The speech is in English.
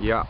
Yeah.